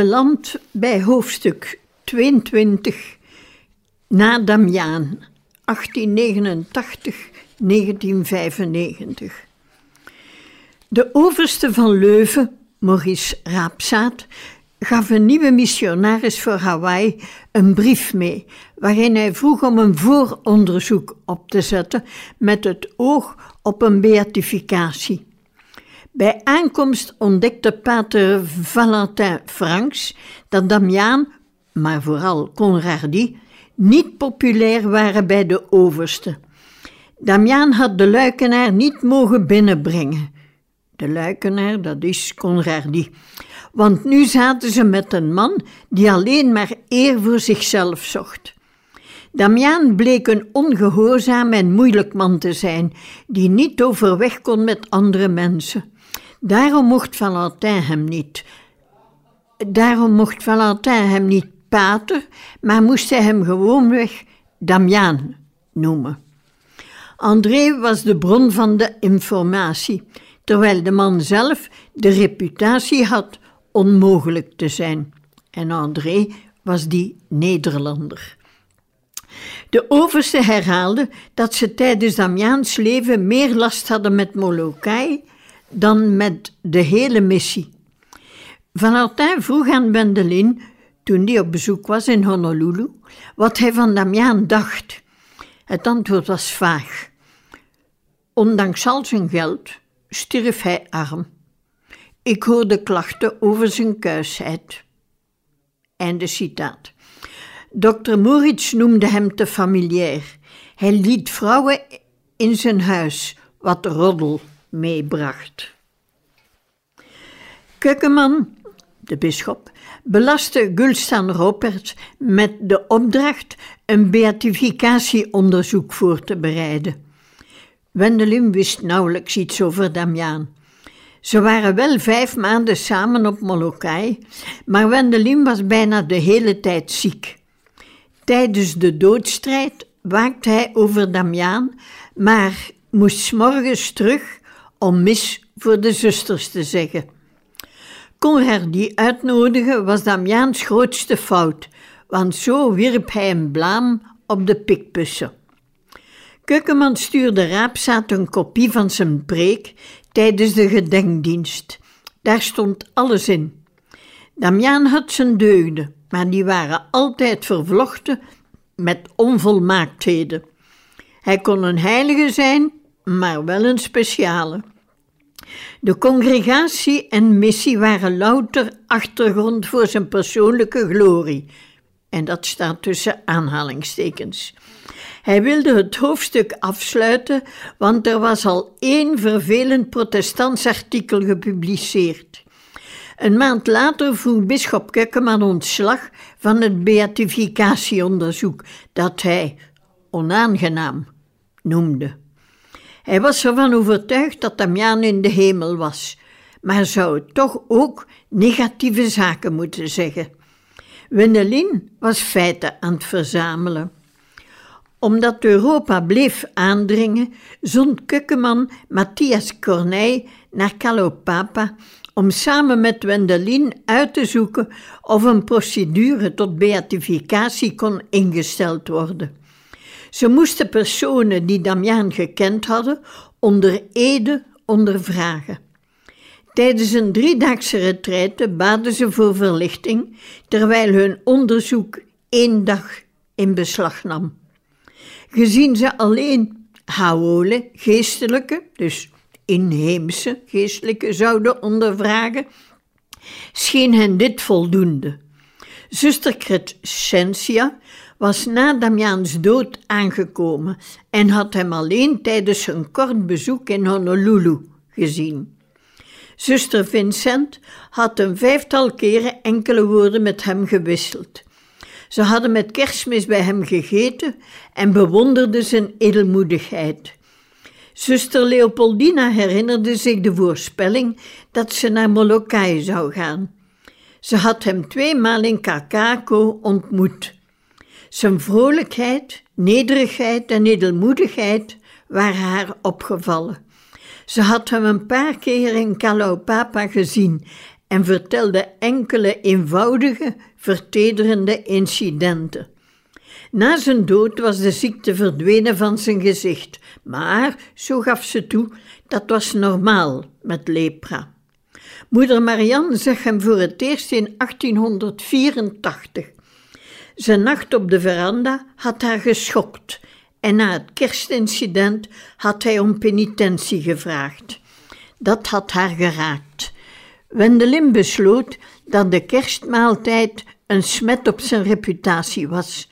Beland bij hoofdstuk 22 na Damiaan, 1889-1995. De overste van Leuven, Maurice Raapzaat, gaf een nieuwe missionaris voor Hawaii een brief mee, waarin hij vroeg om een vooronderzoek op te zetten met het oog op een beatificatie. Bij aankomst ontdekte pater Valentin Franks dat Damiaan, maar vooral Conradi, niet populair waren bij de overste. Damiaan had de luikenaar niet mogen binnenbrengen. De luikenaar, dat is Conradi. Want nu zaten ze met een man die alleen maar eer voor zichzelf zocht. Damiaan bleek een ongehoorzaam en moeilijk man te zijn, die niet overweg kon met andere mensen. Daarom mocht Valentin hem niet. Daarom mocht Valentin hem niet pater, maar moest hij hem gewoonweg Damiaan noemen. André was de bron van de informatie, terwijl de man zelf de reputatie had onmogelijk te zijn. En André was die Nederlander. De overste herhaalde dat ze tijdens Damiaans leven meer last hadden met Molokai dan met de hele missie. Valentin vroeg aan Wendelin, toen die op bezoek was in Honolulu, wat hij van Damiaan dacht. Het antwoord was vaag. Ondanks al zijn geld stierf hij arm. Ik hoorde klachten over zijn kuisheid. Einde citaat. Dr. Moritz noemde hem te familiair. Hij liet vrouwen in zijn huis, wat roddel meebracht. Keukenman, de bisschop, belastte Gulstan Ropert met de opdracht een beatificatieonderzoek voor te bereiden. Wendelin wist nauwelijks iets over Damiaan. Ze waren wel vijf maanden samen op Molokai, maar Wendelin was bijna de hele tijd ziek. Tijdens de doodstrijd waakte hij over Damiaan, maar moest morgens terug om mis voor de zusters te zeggen. Conrad die uitnodigen was Damiaans grootste fout, want zo wierp hij een blaam op de pikpussen. Keukenman stuurde Raapzaat een kopie van zijn preek tijdens de gedenkdienst. Daar stond alles in. Damiaan had zijn deugden, maar die waren altijd vervlochten met onvolmaaktheden. Hij kon een heilige zijn, maar wel een speciale. De congregatie en missie waren louter achtergrond voor zijn persoonlijke glorie. En dat staat tussen aanhalingstekens. Hij wilde het hoofdstuk afsluiten, want er was al één vervelend protestants artikel gepubliceerd. Een maand later vroeg bisschop Kekkeman ontslag van het beatificatieonderzoek dat hij onaangenaam noemde. Hij was ervan overtuigd dat Damiaan in de hemel was, maar zou toch ook negatieve zaken moeten zeggen. Wendelin was feiten aan het verzamelen. Omdat Europa bleef aandringen, zond Kukkeman Matthias Corneille naar Calopapa om samen met Wendelin uit te zoeken of een procedure tot beatificatie kon ingesteld worden. Ze moesten personen die Damiaan gekend hadden onder ede ondervragen. Tijdens een driedaagse retraite baden ze voor verlichting, terwijl hun onderzoek één dag in beslag nam. Gezien ze alleen Haole, geestelijke, dus inheemse geestelijke, zouden ondervragen, scheen hen dit voldoende. Zuster Crescentia was na Damiaans dood aangekomen en had hem alleen tijdens een kort bezoek in Honolulu gezien. Zuster Vincent had een vijftal keren enkele woorden met hem gewisseld. Ze hadden met kerstmis bij hem gegeten en bewonderden zijn edelmoedigheid. Zuster Leopoldina herinnerde zich de voorspelling dat ze naar Molokai zou gaan. Ze had hem tweemaal in Kakako ontmoet. Zijn vrolijkheid, nederigheid en edelmoedigheid waren haar opgevallen. Ze had hem een paar keer in Kalaupapa gezien en vertelde enkele eenvoudige, vertederende incidenten. Na zijn dood was de ziekte verdwenen van zijn gezicht, maar, zo gaf ze toe, dat was normaal met lepra. Moeder Marianne zag hem voor het eerst in 1884. Zijn nacht op de veranda had haar geschokt en na het kerstincident had hij om penitentie gevraagd. Dat had haar geraakt. Wendelin besloot dat de kerstmaaltijd een smet op zijn reputatie was.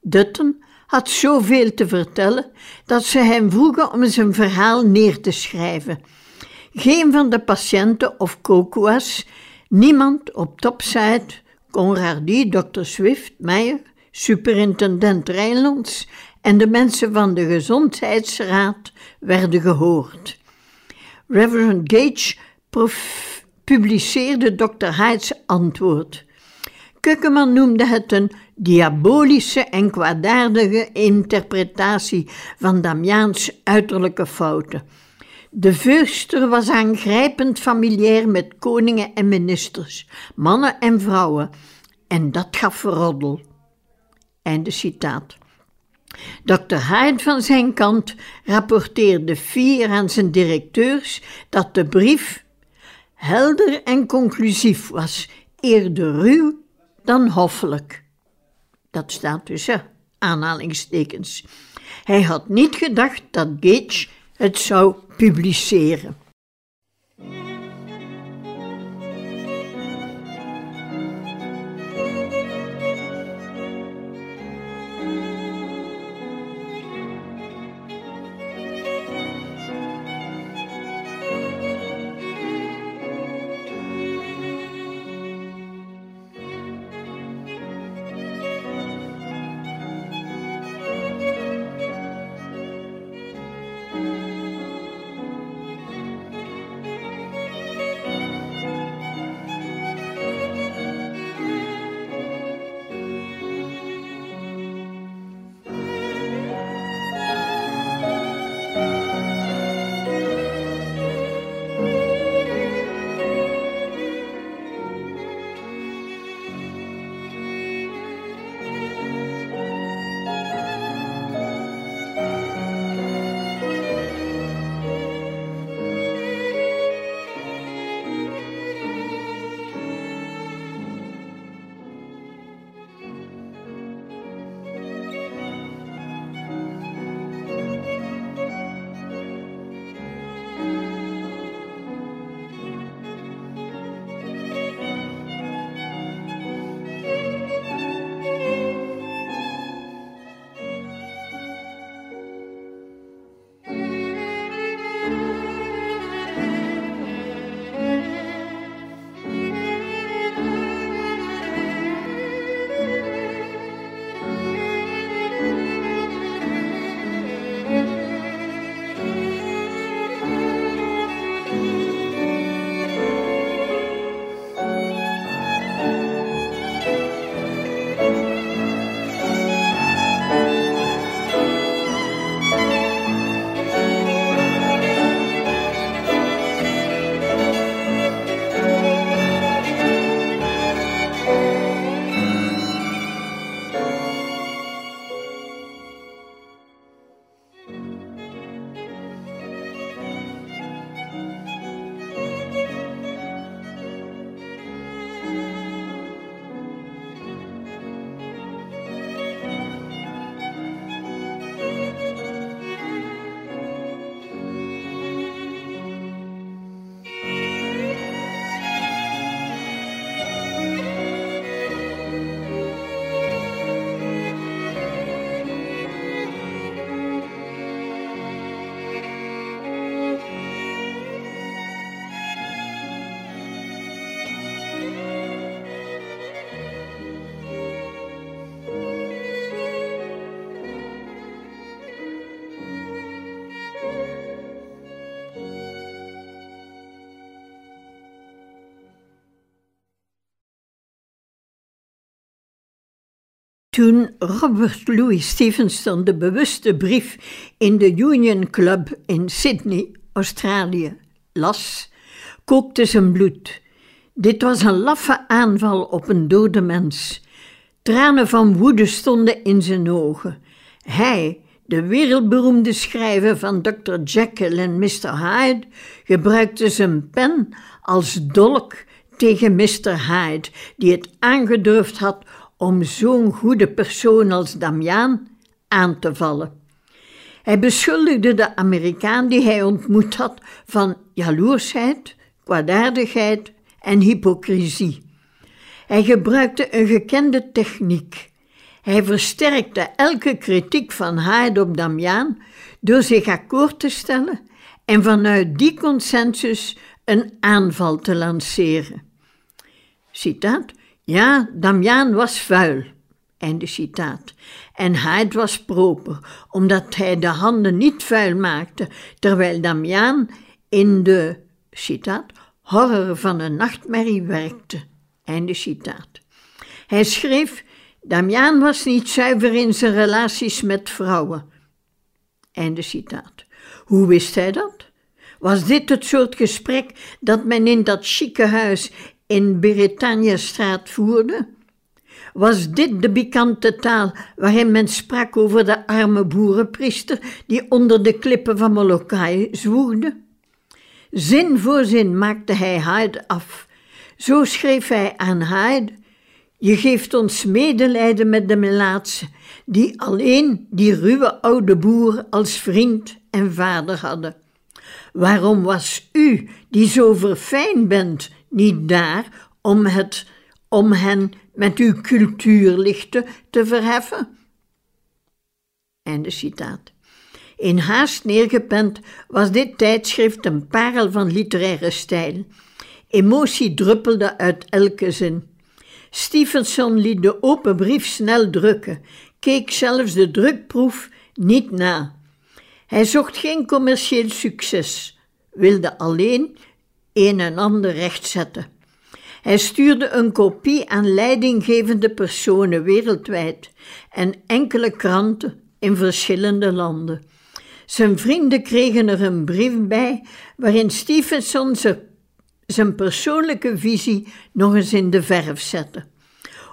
Dutton had zoveel te vertellen dat ze hem vroegen om zijn verhaal neer te schrijven. Geen van de patiënten of kokoas, niemand op topside, Conradie, Dr. Swift, Meijer, superintendent Rijnlands en de mensen van de Gezondheidsraad werden gehoord. Reverend Gage publiceerde Dr. Hyde's antwoord. Kukkeman noemde het een diabolische en kwaadaardige interpretatie van Damiaans uiterlijke fouten. De vuurster was aangrijpend familiair met koningen en ministers, mannen en vrouwen, en dat gaf verroddel. Einde citaat. Dr. Hyde van zijn kant rapporteerde fier aan zijn directeurs dat de brief helder en conclusief was, eerder ruw dan hoffelijk. Dat staat tussen aanhalingstekens. Hij had niet gedacht dat Gage het zou publiceren. Toen Robert Louis Stevenson de bewuste brief in de Union Club in Sydney, Australië, las, kookte zijn bloed. Dit was een laffe aanval op een dode mens. Tranen van woede stonden in zijn ogen. Hij, de wereldberoemde schrijver van Dr. Jekyll en Mr. Hyde, gebruikte zijn pen als dolk tegen Mr. Hyde, die het aangedurfd had om zo'n goede persoon als Damiaan aan te vallen. Hij beschuldigde de Amerikaan die hij ontmoet had van jaloersheid, kwaadaardigheid en hypocrisie. Hij gebruikte een gekende techniek. Hij versterkte elke kritiek van Hyde op Damiaan door zich akkoord te stellen en vanuit die consensus een aanval te lanceren. Citaat: Ja, Damiaan was vuil. Einde citaat. En Hyde was proper, omdat hij de handen niet vuil maakte, terwijl Damiaan in de, citaat, horror van een nachtmerrie werkte. Einde citaat. Hij schreef, Damiaan was niet zuiver in zijn relaties met vrouwen. Einde citaat. Hoe wist hij dat? Was dit het soort gesprek dat men in dat chique huis in Bretagne-straat voerde? Was dit de pikante taal waarin men sprak over de arme boerenpriester die onder de klippen van Molokai zwoegde? Zin voor zin maakte hij Hyde af. Zo schreef hij aan Hyde: Je geeft ons medelijden met de melaatse, die alleen die ruwe oude boer als vriend en vader hadden. Waarom was u, die zo verfijn bent, niet daar om, het, om hen met uw cultuurlichten te verheffen? Einde citaat. In haast neergepend was dit tijdschrift een parel van literaire stijl. Emotie druppelde uit elke zin. Stevenson liet de open brief snel drukken, keek zelfs de drukproef niet na. Hij zocht geen commercieel succes, wilde alleen een en ander rechtzetten. Hij stuurde een kopie aan leidinggevende personen wereldwijd en enkele kranten in verschillende landen. Zijn vrienden kregen er een brief bij waarin Stevenson zijn persoonlijke visie nog eens in de verf zette.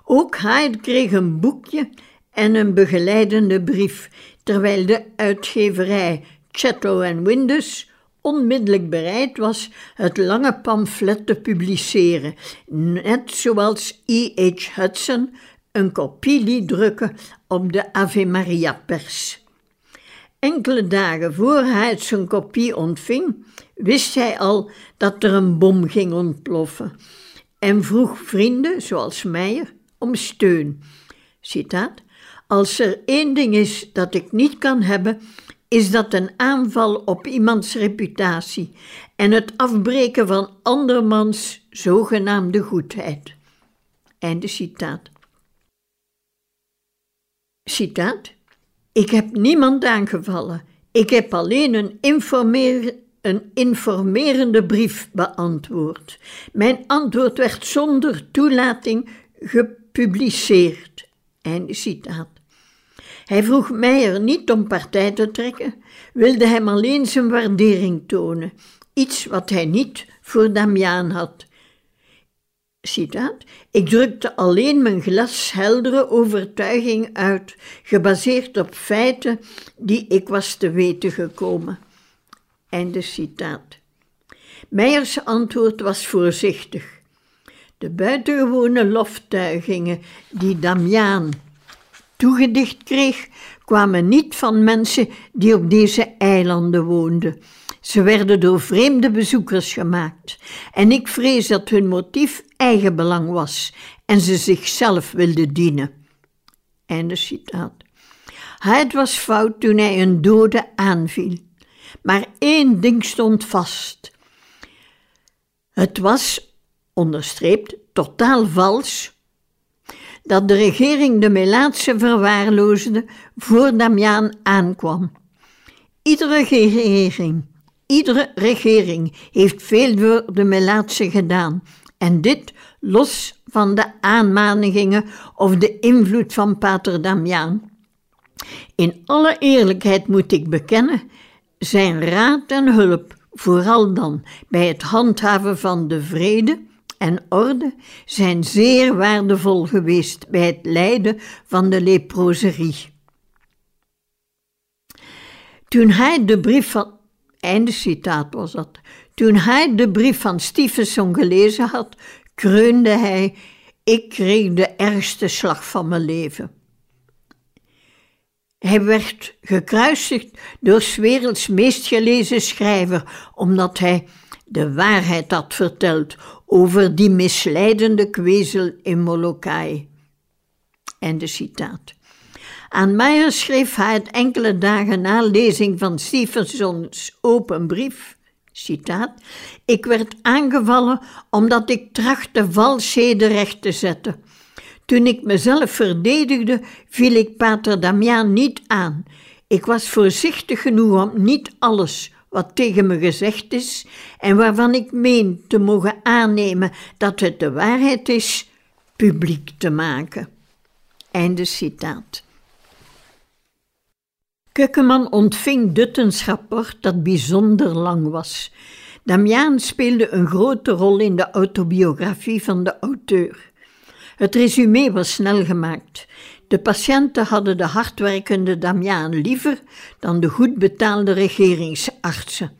Ook Hyde kreeg een boekje en een begeleidende brief, terwijl de uitgeverij Chatto Windus onmiddellijk bereid was het lange pamflet te publiceren, net zoals E.H. Hudson een kopie liet drukken op de Ave Maria pers. Enkele dagen voor hij zijn kopie ontving, wist hij al dat er een bom ging ontploffen en vroeg vrienden, zoals Meijer, om steun. Citaat: Als er één ding is dat ik niet kan hebben, is dat een aanval op iemands reputatie en het afbreken van andermans zogenaamde goedheid. Einde citaat. Citaat. Ik heb niemand aangevallen. Ik heb alleen een, informeer, een informerende brief beantwoord. Mijn antwoord werd zonder toelating gepubliceerd. Einde citaat. Hij vroeg Meijer niet om partij te trekken, wilde hem alleen zijn waardering tonen, iets wat hij niet voor Damiaan had. Citaat, ik drukte alleen mijn glasheldere overtuiging uit, gebaseerd op feiten die ik was te weten gekomen. Einde citaat. Meijers antwoord was voorzichtig. De buitengewone loftuigingen die Damiaan toegedicht kreeg, kwamen niet van mensen die op deze eilanden woonden. Ze werden door vreemde bezoekers gemaakt en ik vrees dat hun motief eigenbelang was en ze zichzelf wilden dienen. Einde citaat. Het was fout toen hij een dode aanviel. Maar één ding stond vast. Het was, onderstreept, totaal vals dat de regering de Melaatse verwaarloosde voor Damiaan aankwam. Iedere regering, iedere regering heeft veel voor de Melaatse gedaan en dit los van de aanmanigingen of de invloed van Pater Damiaan. In alle eerlijkheid moet ik bekennen, zijn raad en hulp, vooral dan bij het handhaven van de vrede en orde, zijn zeer waardevol geweest bij het leiden van de leproserie. Toen hij de brief van. Einde citaat was dat. Toen hij de brief van Stevenson gelezen had, kreunde hij: Ik kreeg de ergste slag van mijn leven. Hij werd gekruisigd door 's werelds meest gelezen schrijver, omdat hij de waarheid had verteld over die misleidende kwezel in Molokai. Einde citaat. Aan Meyer schreef hij het enkele dagen na lezing van Stevensons open brief. Citaat, ik werd aangevallen omdat ik trachtte valsheden recht te zetten. Toen ik mezelf verdedigde, viel ik Pater Damiaan niet aan. Ik was voorzichtig genoeg om niet alles wat tegen me gezegd is en waarvan ik meen te mogen aannemen dat het de waarheid is, publiek te maken. Einde citaat. Kukkeman ontving Duttens rapport dat bijzonder lang was. Damiaan speelde een grote rol in de autobiografie van de auteur. Het resume was snel gemaakt. De patiënten hadden de hardwerkende Damiaan liever dan de goed betaalde regeringsartsen.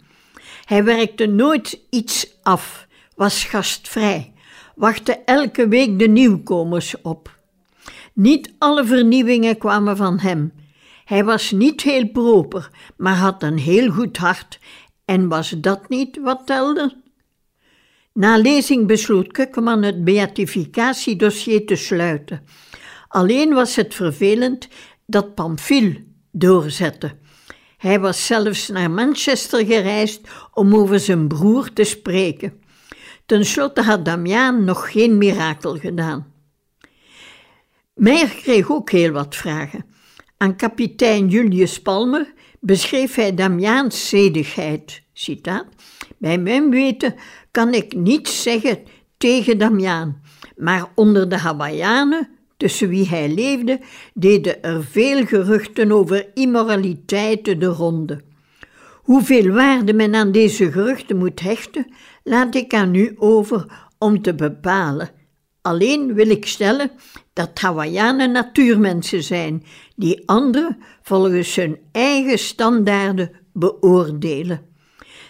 Hij werkte nooit iets af, was gastvrij, wachtte elke week de nieuwkomers op. Niet alle vernieuwingen kwamen van hem. Hij was niet heel proper, maar had een heel goed hart. En was dat niet wat telde? Na lezing besloot Kukkeman het beatificatiedossier te sluiten. Alleen was het vervelend dat Pamphile doorzette. Hij was zelfs naar Manchester gereisd om over zijn broer te spreken. Ten slotte had Damiaan nog geen mirakel gedaan. Meijer kreeg ook heel wat vragen. Aan kapitein Julius Palmer beschreef hij Damiaans zedigheid. Citaat, Bij mijn weten kan ik niets zeggen tegen Damiaan, maar onder de Hawaiianen, tussen wie hij leefde, deden er veel geruchten over immoraliteiten de ronde. Hoeveel waarde men aan deze geruchten moet hechten, laat ik aan u over om te bepalen. Alleen wil ik stellen dat Hawaiianen natuurmensen zijn, die anderen volgens hun eigen standaarden beoordelen.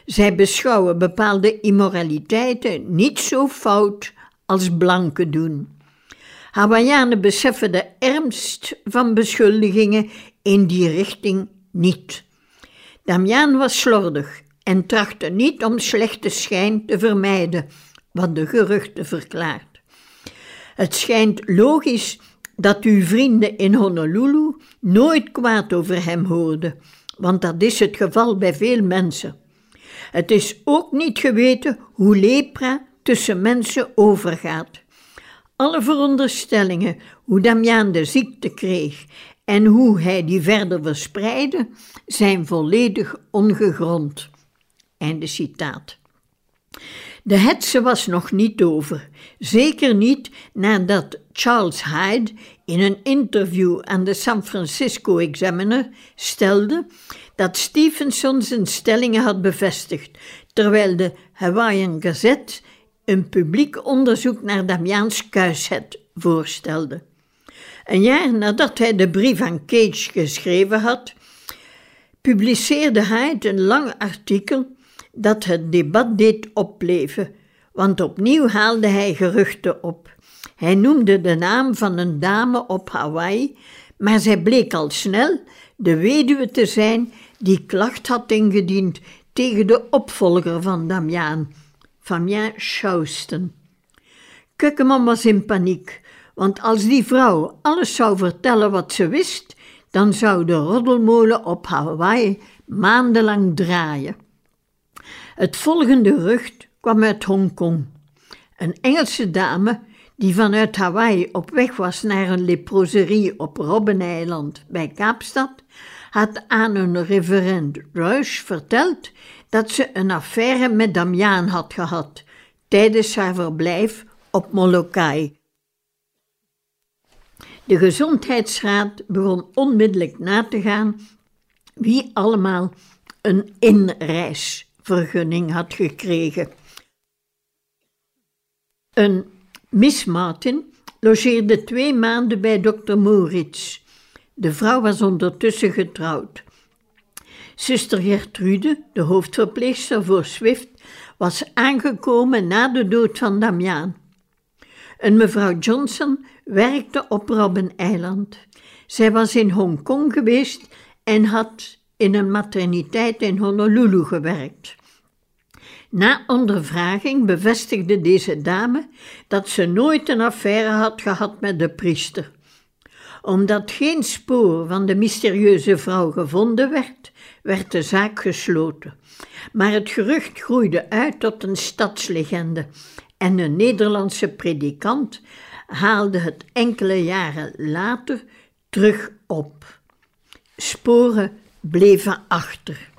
Zij beschouwen bepaalde immoraliteiten niet zo fout als blanken doen. Hawaiianen beseffen de ernst van beschuldigingen in die richting niet. Damiaan was slordig en trachtte niet om slechte schijn te vermijden, wat de geruchten verklaart. Het schijnt logisch dat uw vrienden in Honolulu nooit kwaad over hem hoorden, want dat is het geval bij veel mensen. Het is ook niet geweten hoe lepra tussen mensen overgaat. Alle veronderstellingen hoe Damiaan de ziekte kreeg en hoe hij die verder verspreidde, zijn volledig ongegrond. Einde citaat. De hetze was nog niet over, zeker niet nadat Charles Hyde in een interview aan de San Francisco Examiner stelde dat Stevenson zijn stellingen had bevestigd, terwijl de Hawaiian Gazette een publiek onderzoek naar Damiaans kuisheid voorstelde. Een jaar nadat hij de brief aan Cage geschreven had, publiceerde Hyde een lang artikel dat het debat deed opleven, want opnieuw haalde hij geruchten op. Hij noemde de naam van een dame op Hawaii, maar zij bleek al snel de weduwe te zijn die klacht had ingediend tegen de opvolger van Damiaan, Famien Schausten. Kukkeman was in paniek, want als die vrouw alles zou vertellen wat ze wist, dan zou de roddelmolen op Hawaii maandenlang draaien. Het volgende rucht kwam uit Hongkong. Een Engelse dame die vanuit Hawaii op weg was naar een leproserie op Robbeneiland bij Kaapstad, had aan een reverend Rush verteld dat ze een affaire met Damiaan had gehad tijdens haar verblijf op Molokai. De gezondheidsraad begon onmiddellijk na te gaan wie allemaal een inreisvergunning had gekregen. Een Miss Martin logeerde twee maanden bij dokter Moritz. De vrouw was ondertussen getrouwd. Zuster Gertrude, de hoofdverpleegster voor Swift, was aangekomen na de dood van Damiaan. Een mevrouw Johnson werkte op Robben-eiland. Zij was in Hongkong geweest en had in een materniteit in Honolulu gewerkt. Na ondervraging bevestigde deze dame dat ze nooit een affaire had gehad met de priester. Omdat geen spoor van de mysterieuze vrouw gevonden werd, werd de zaak gesloten. Maar het gerucht groeide uit tot een stadslegende en een Nederlandse predikant haalde het enkele jaren later terug op. Sporen bleven achter.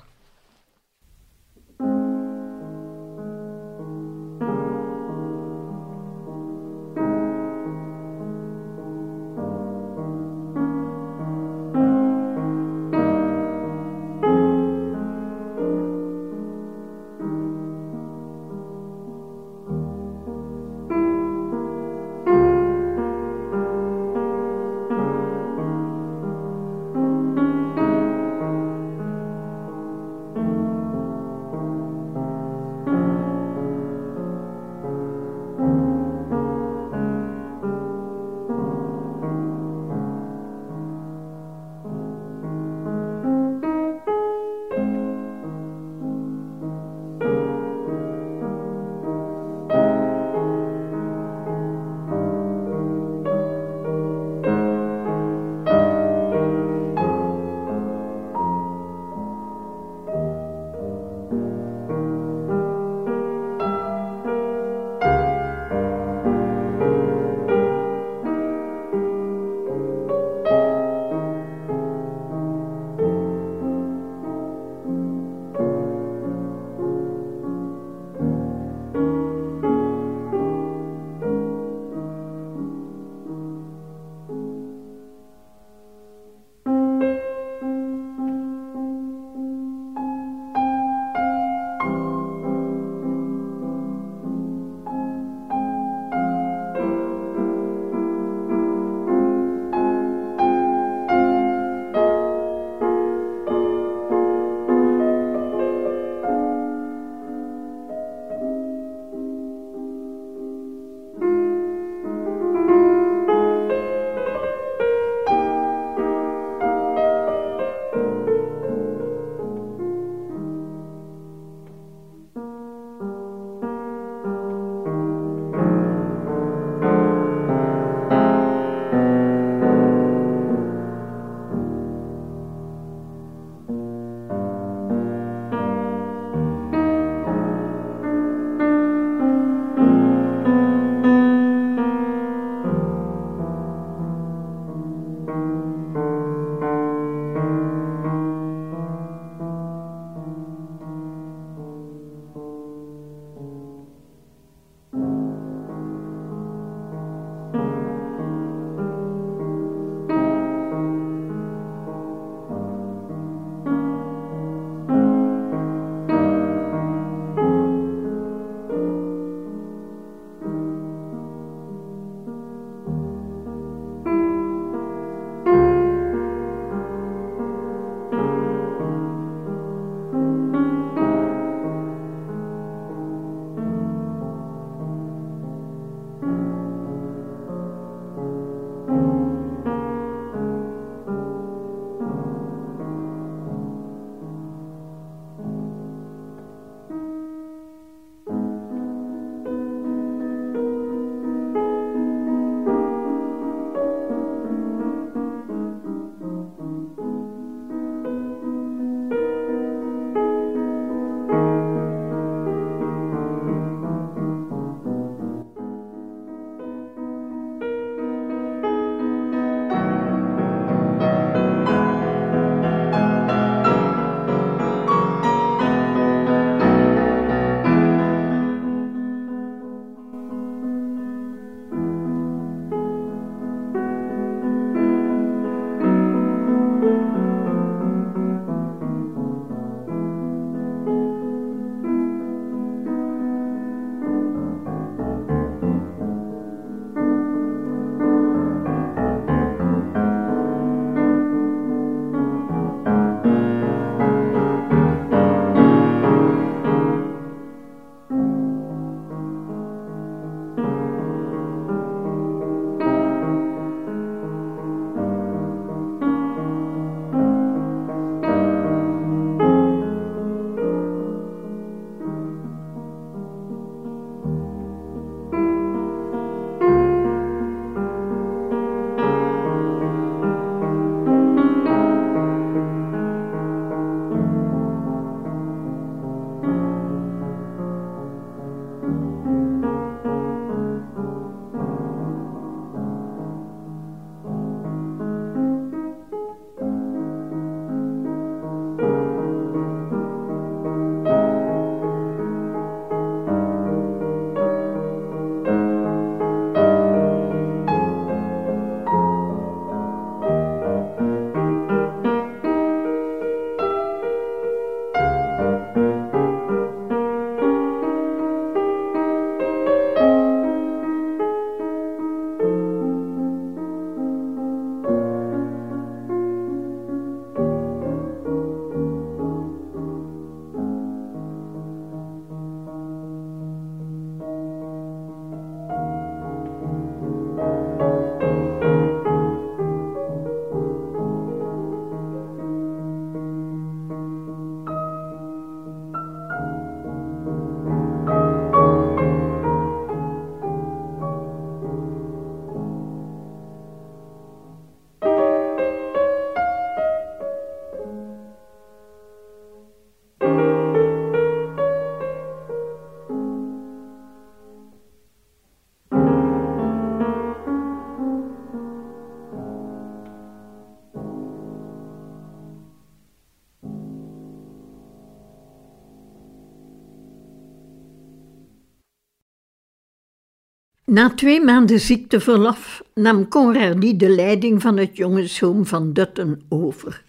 Na twee maanden ziekteverlof nam Conradi de leiding van het jongenshoom van Dutton over.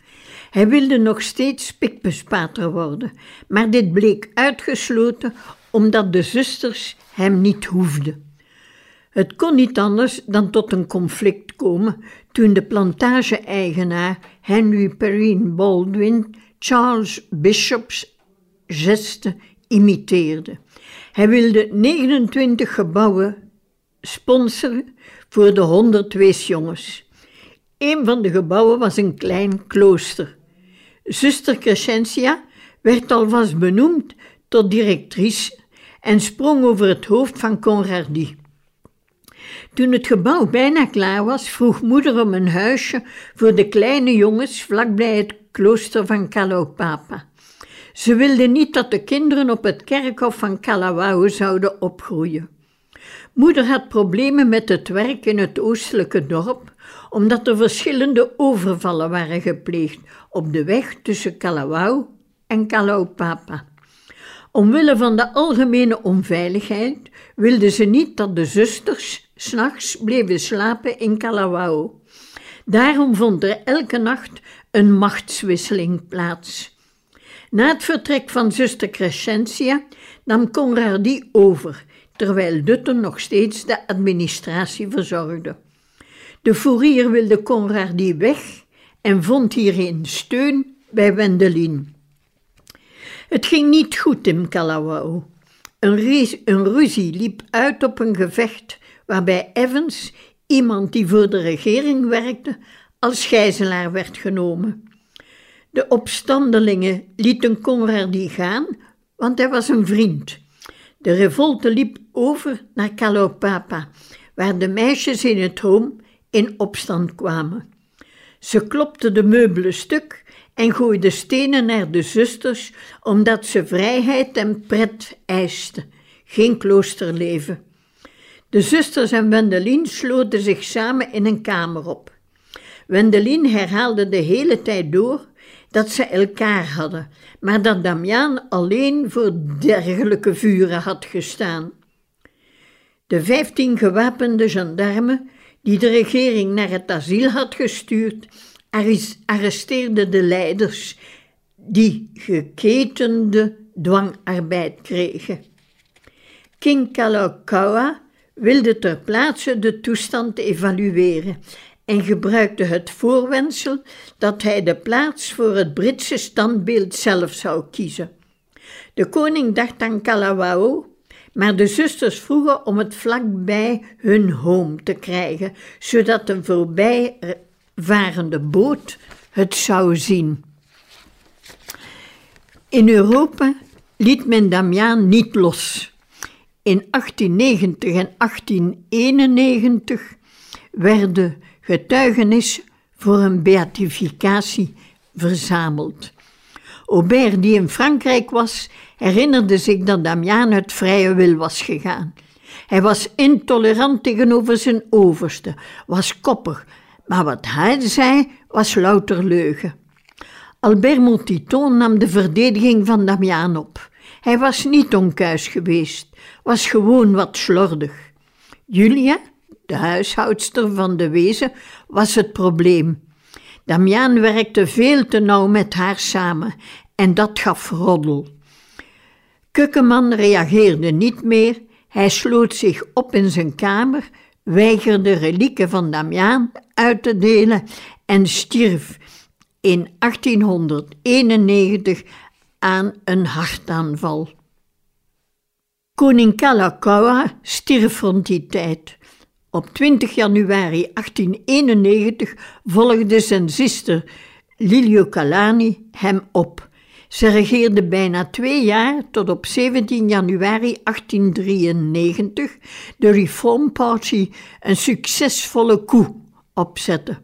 Hij wilde nog steeds pikbespater worden, maar dit bleek uitgesloten omdat de zusters hem niet hoefden. Het kon niet anders dan tot een conflict komen toen de plantage-eigenaar Henry Perrine Baldwin Charles Bishops geste imiteerde. Hij wilde 29 gebouwen sponsoren voor de 100 weesjongens. Een van de gebouwen was een klein klooster. Zuster Crescentia werd alvast benoemd tot directrice en sprong over het hoofd van Conradi. Toen het gebouw bijna klaar was, vroeg moeder om een huisje voor de kleine jongens vlakbij het klooster van Kalopapa. Ze wilde niet dat de kinderen op het kerkhof van Kalawao zouden opgroeien. Moeder had problemen met het werk in het oostelijke dorp, omdat er verschillende overvallen waren gepleegd op de weg tussen Kalawao en Kalaupapa. Omwille van de algemene onveiligheid wilden ze niet dat de zusters s'nachts bleven slapen in Kalawao. Daarom vond er elke nacht een machtswisseling plaats. Na het vertrek van zuster Crescentia nam Conradi over, terwijl Dutten nog steeds de administratie verzorgde. De fourier wilde Conradi weg en vond hierin steun bij Wendelin. Het ging niet goed in Kalawao. Een, een ruzie liep uit op een gevecht waarbij Evans, iemand die voor de regering werkte, als gijzelaar werd genomen. De opstandelingen lieten Conradi gaan, want hij was een vriend. De revolte liep over naar Kalopapa, waar de meisjes in het home in opstand kwamen. Ze klopten de meubelen stuk en gooiden stenen naar de zusters, omdat ze vrijheid en pret eisten, geen kloosterleven. De zusters en Wendelin sloten zich samen in een kamer op. Wendelin herhaalde de hele tijd door dat ze elkaar hadden, maar dat Damiaan alleen voor dergelijke vuren had gestaan. De vijftien gewapende gendarmen die de regering naar het asiel had gestuurd, arresteerden de leiders die geketende dwangarbeid kregen. King Kalakaua wilde ter plaatse de toestand evalueren en gebruikte het voorwendsel dat hij de plaats voor het Britse standbeeld zelf zou kiezen. De koning dacht aan Kalawao, maar de zusters vroegen om het vlakbij hun home te krijgen, zodat een voorbijvarende boot het zou zien. In Europa liet men Damiaan niet los. In 1890 en 1891 werden getuigenis voor een beatificatie verzameld. Aubert, die in Frankrijk was, herinnerde zich dat Damiaan uit vrije wil was gegaan. Hij was intolerant tegenover zijn overste, was koppig, maar wat hij zei was louter leugen. Albert Motiton nam de verdediging van Damiaan op. Hij was niet onkuis geweest, was gewoon wat slordig. Julia, de huishoudster van de wezen, was het probleem. Damiaan werkte veel te nauw met haar samen en dat gaf roddel. Kukkeman reageerde niet meer, hij sloot zich op in zijn kamer, weigerde relieken van Damiaan uit te delen en stierf in 1891 aan een hartaanval. Koning Kalakaua stierf rond die tijd. Op 20 januari 1891 volgde zijn zuster Lilio Calani hem op. Ze regeerde bijna twee jaar tot op 17 januari 1893 de Reform Party een succesvolle coup opzette.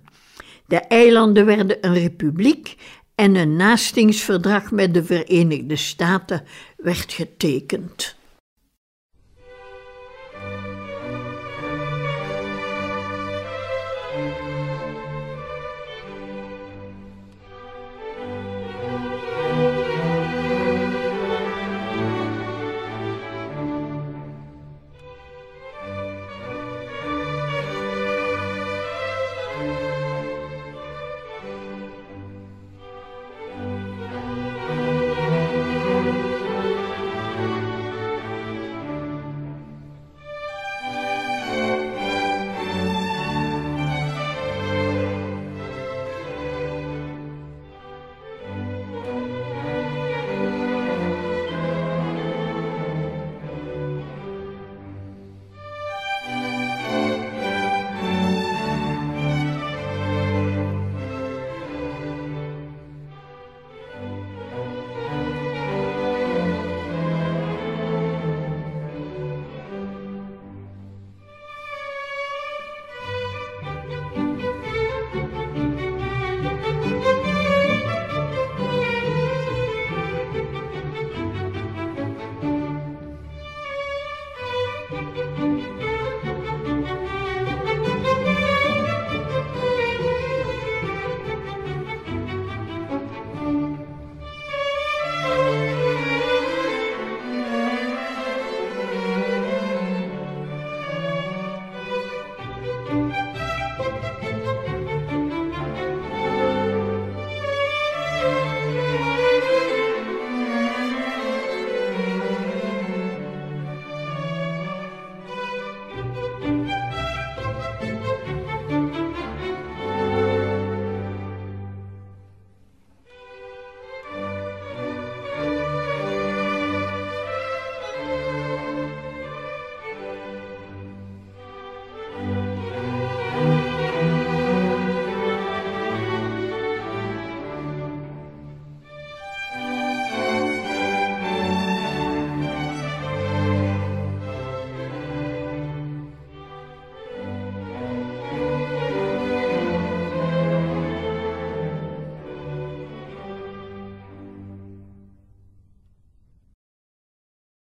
De eilanden werden een republiek en een nastingsverdrag met de Verenigde Staten werd getekend.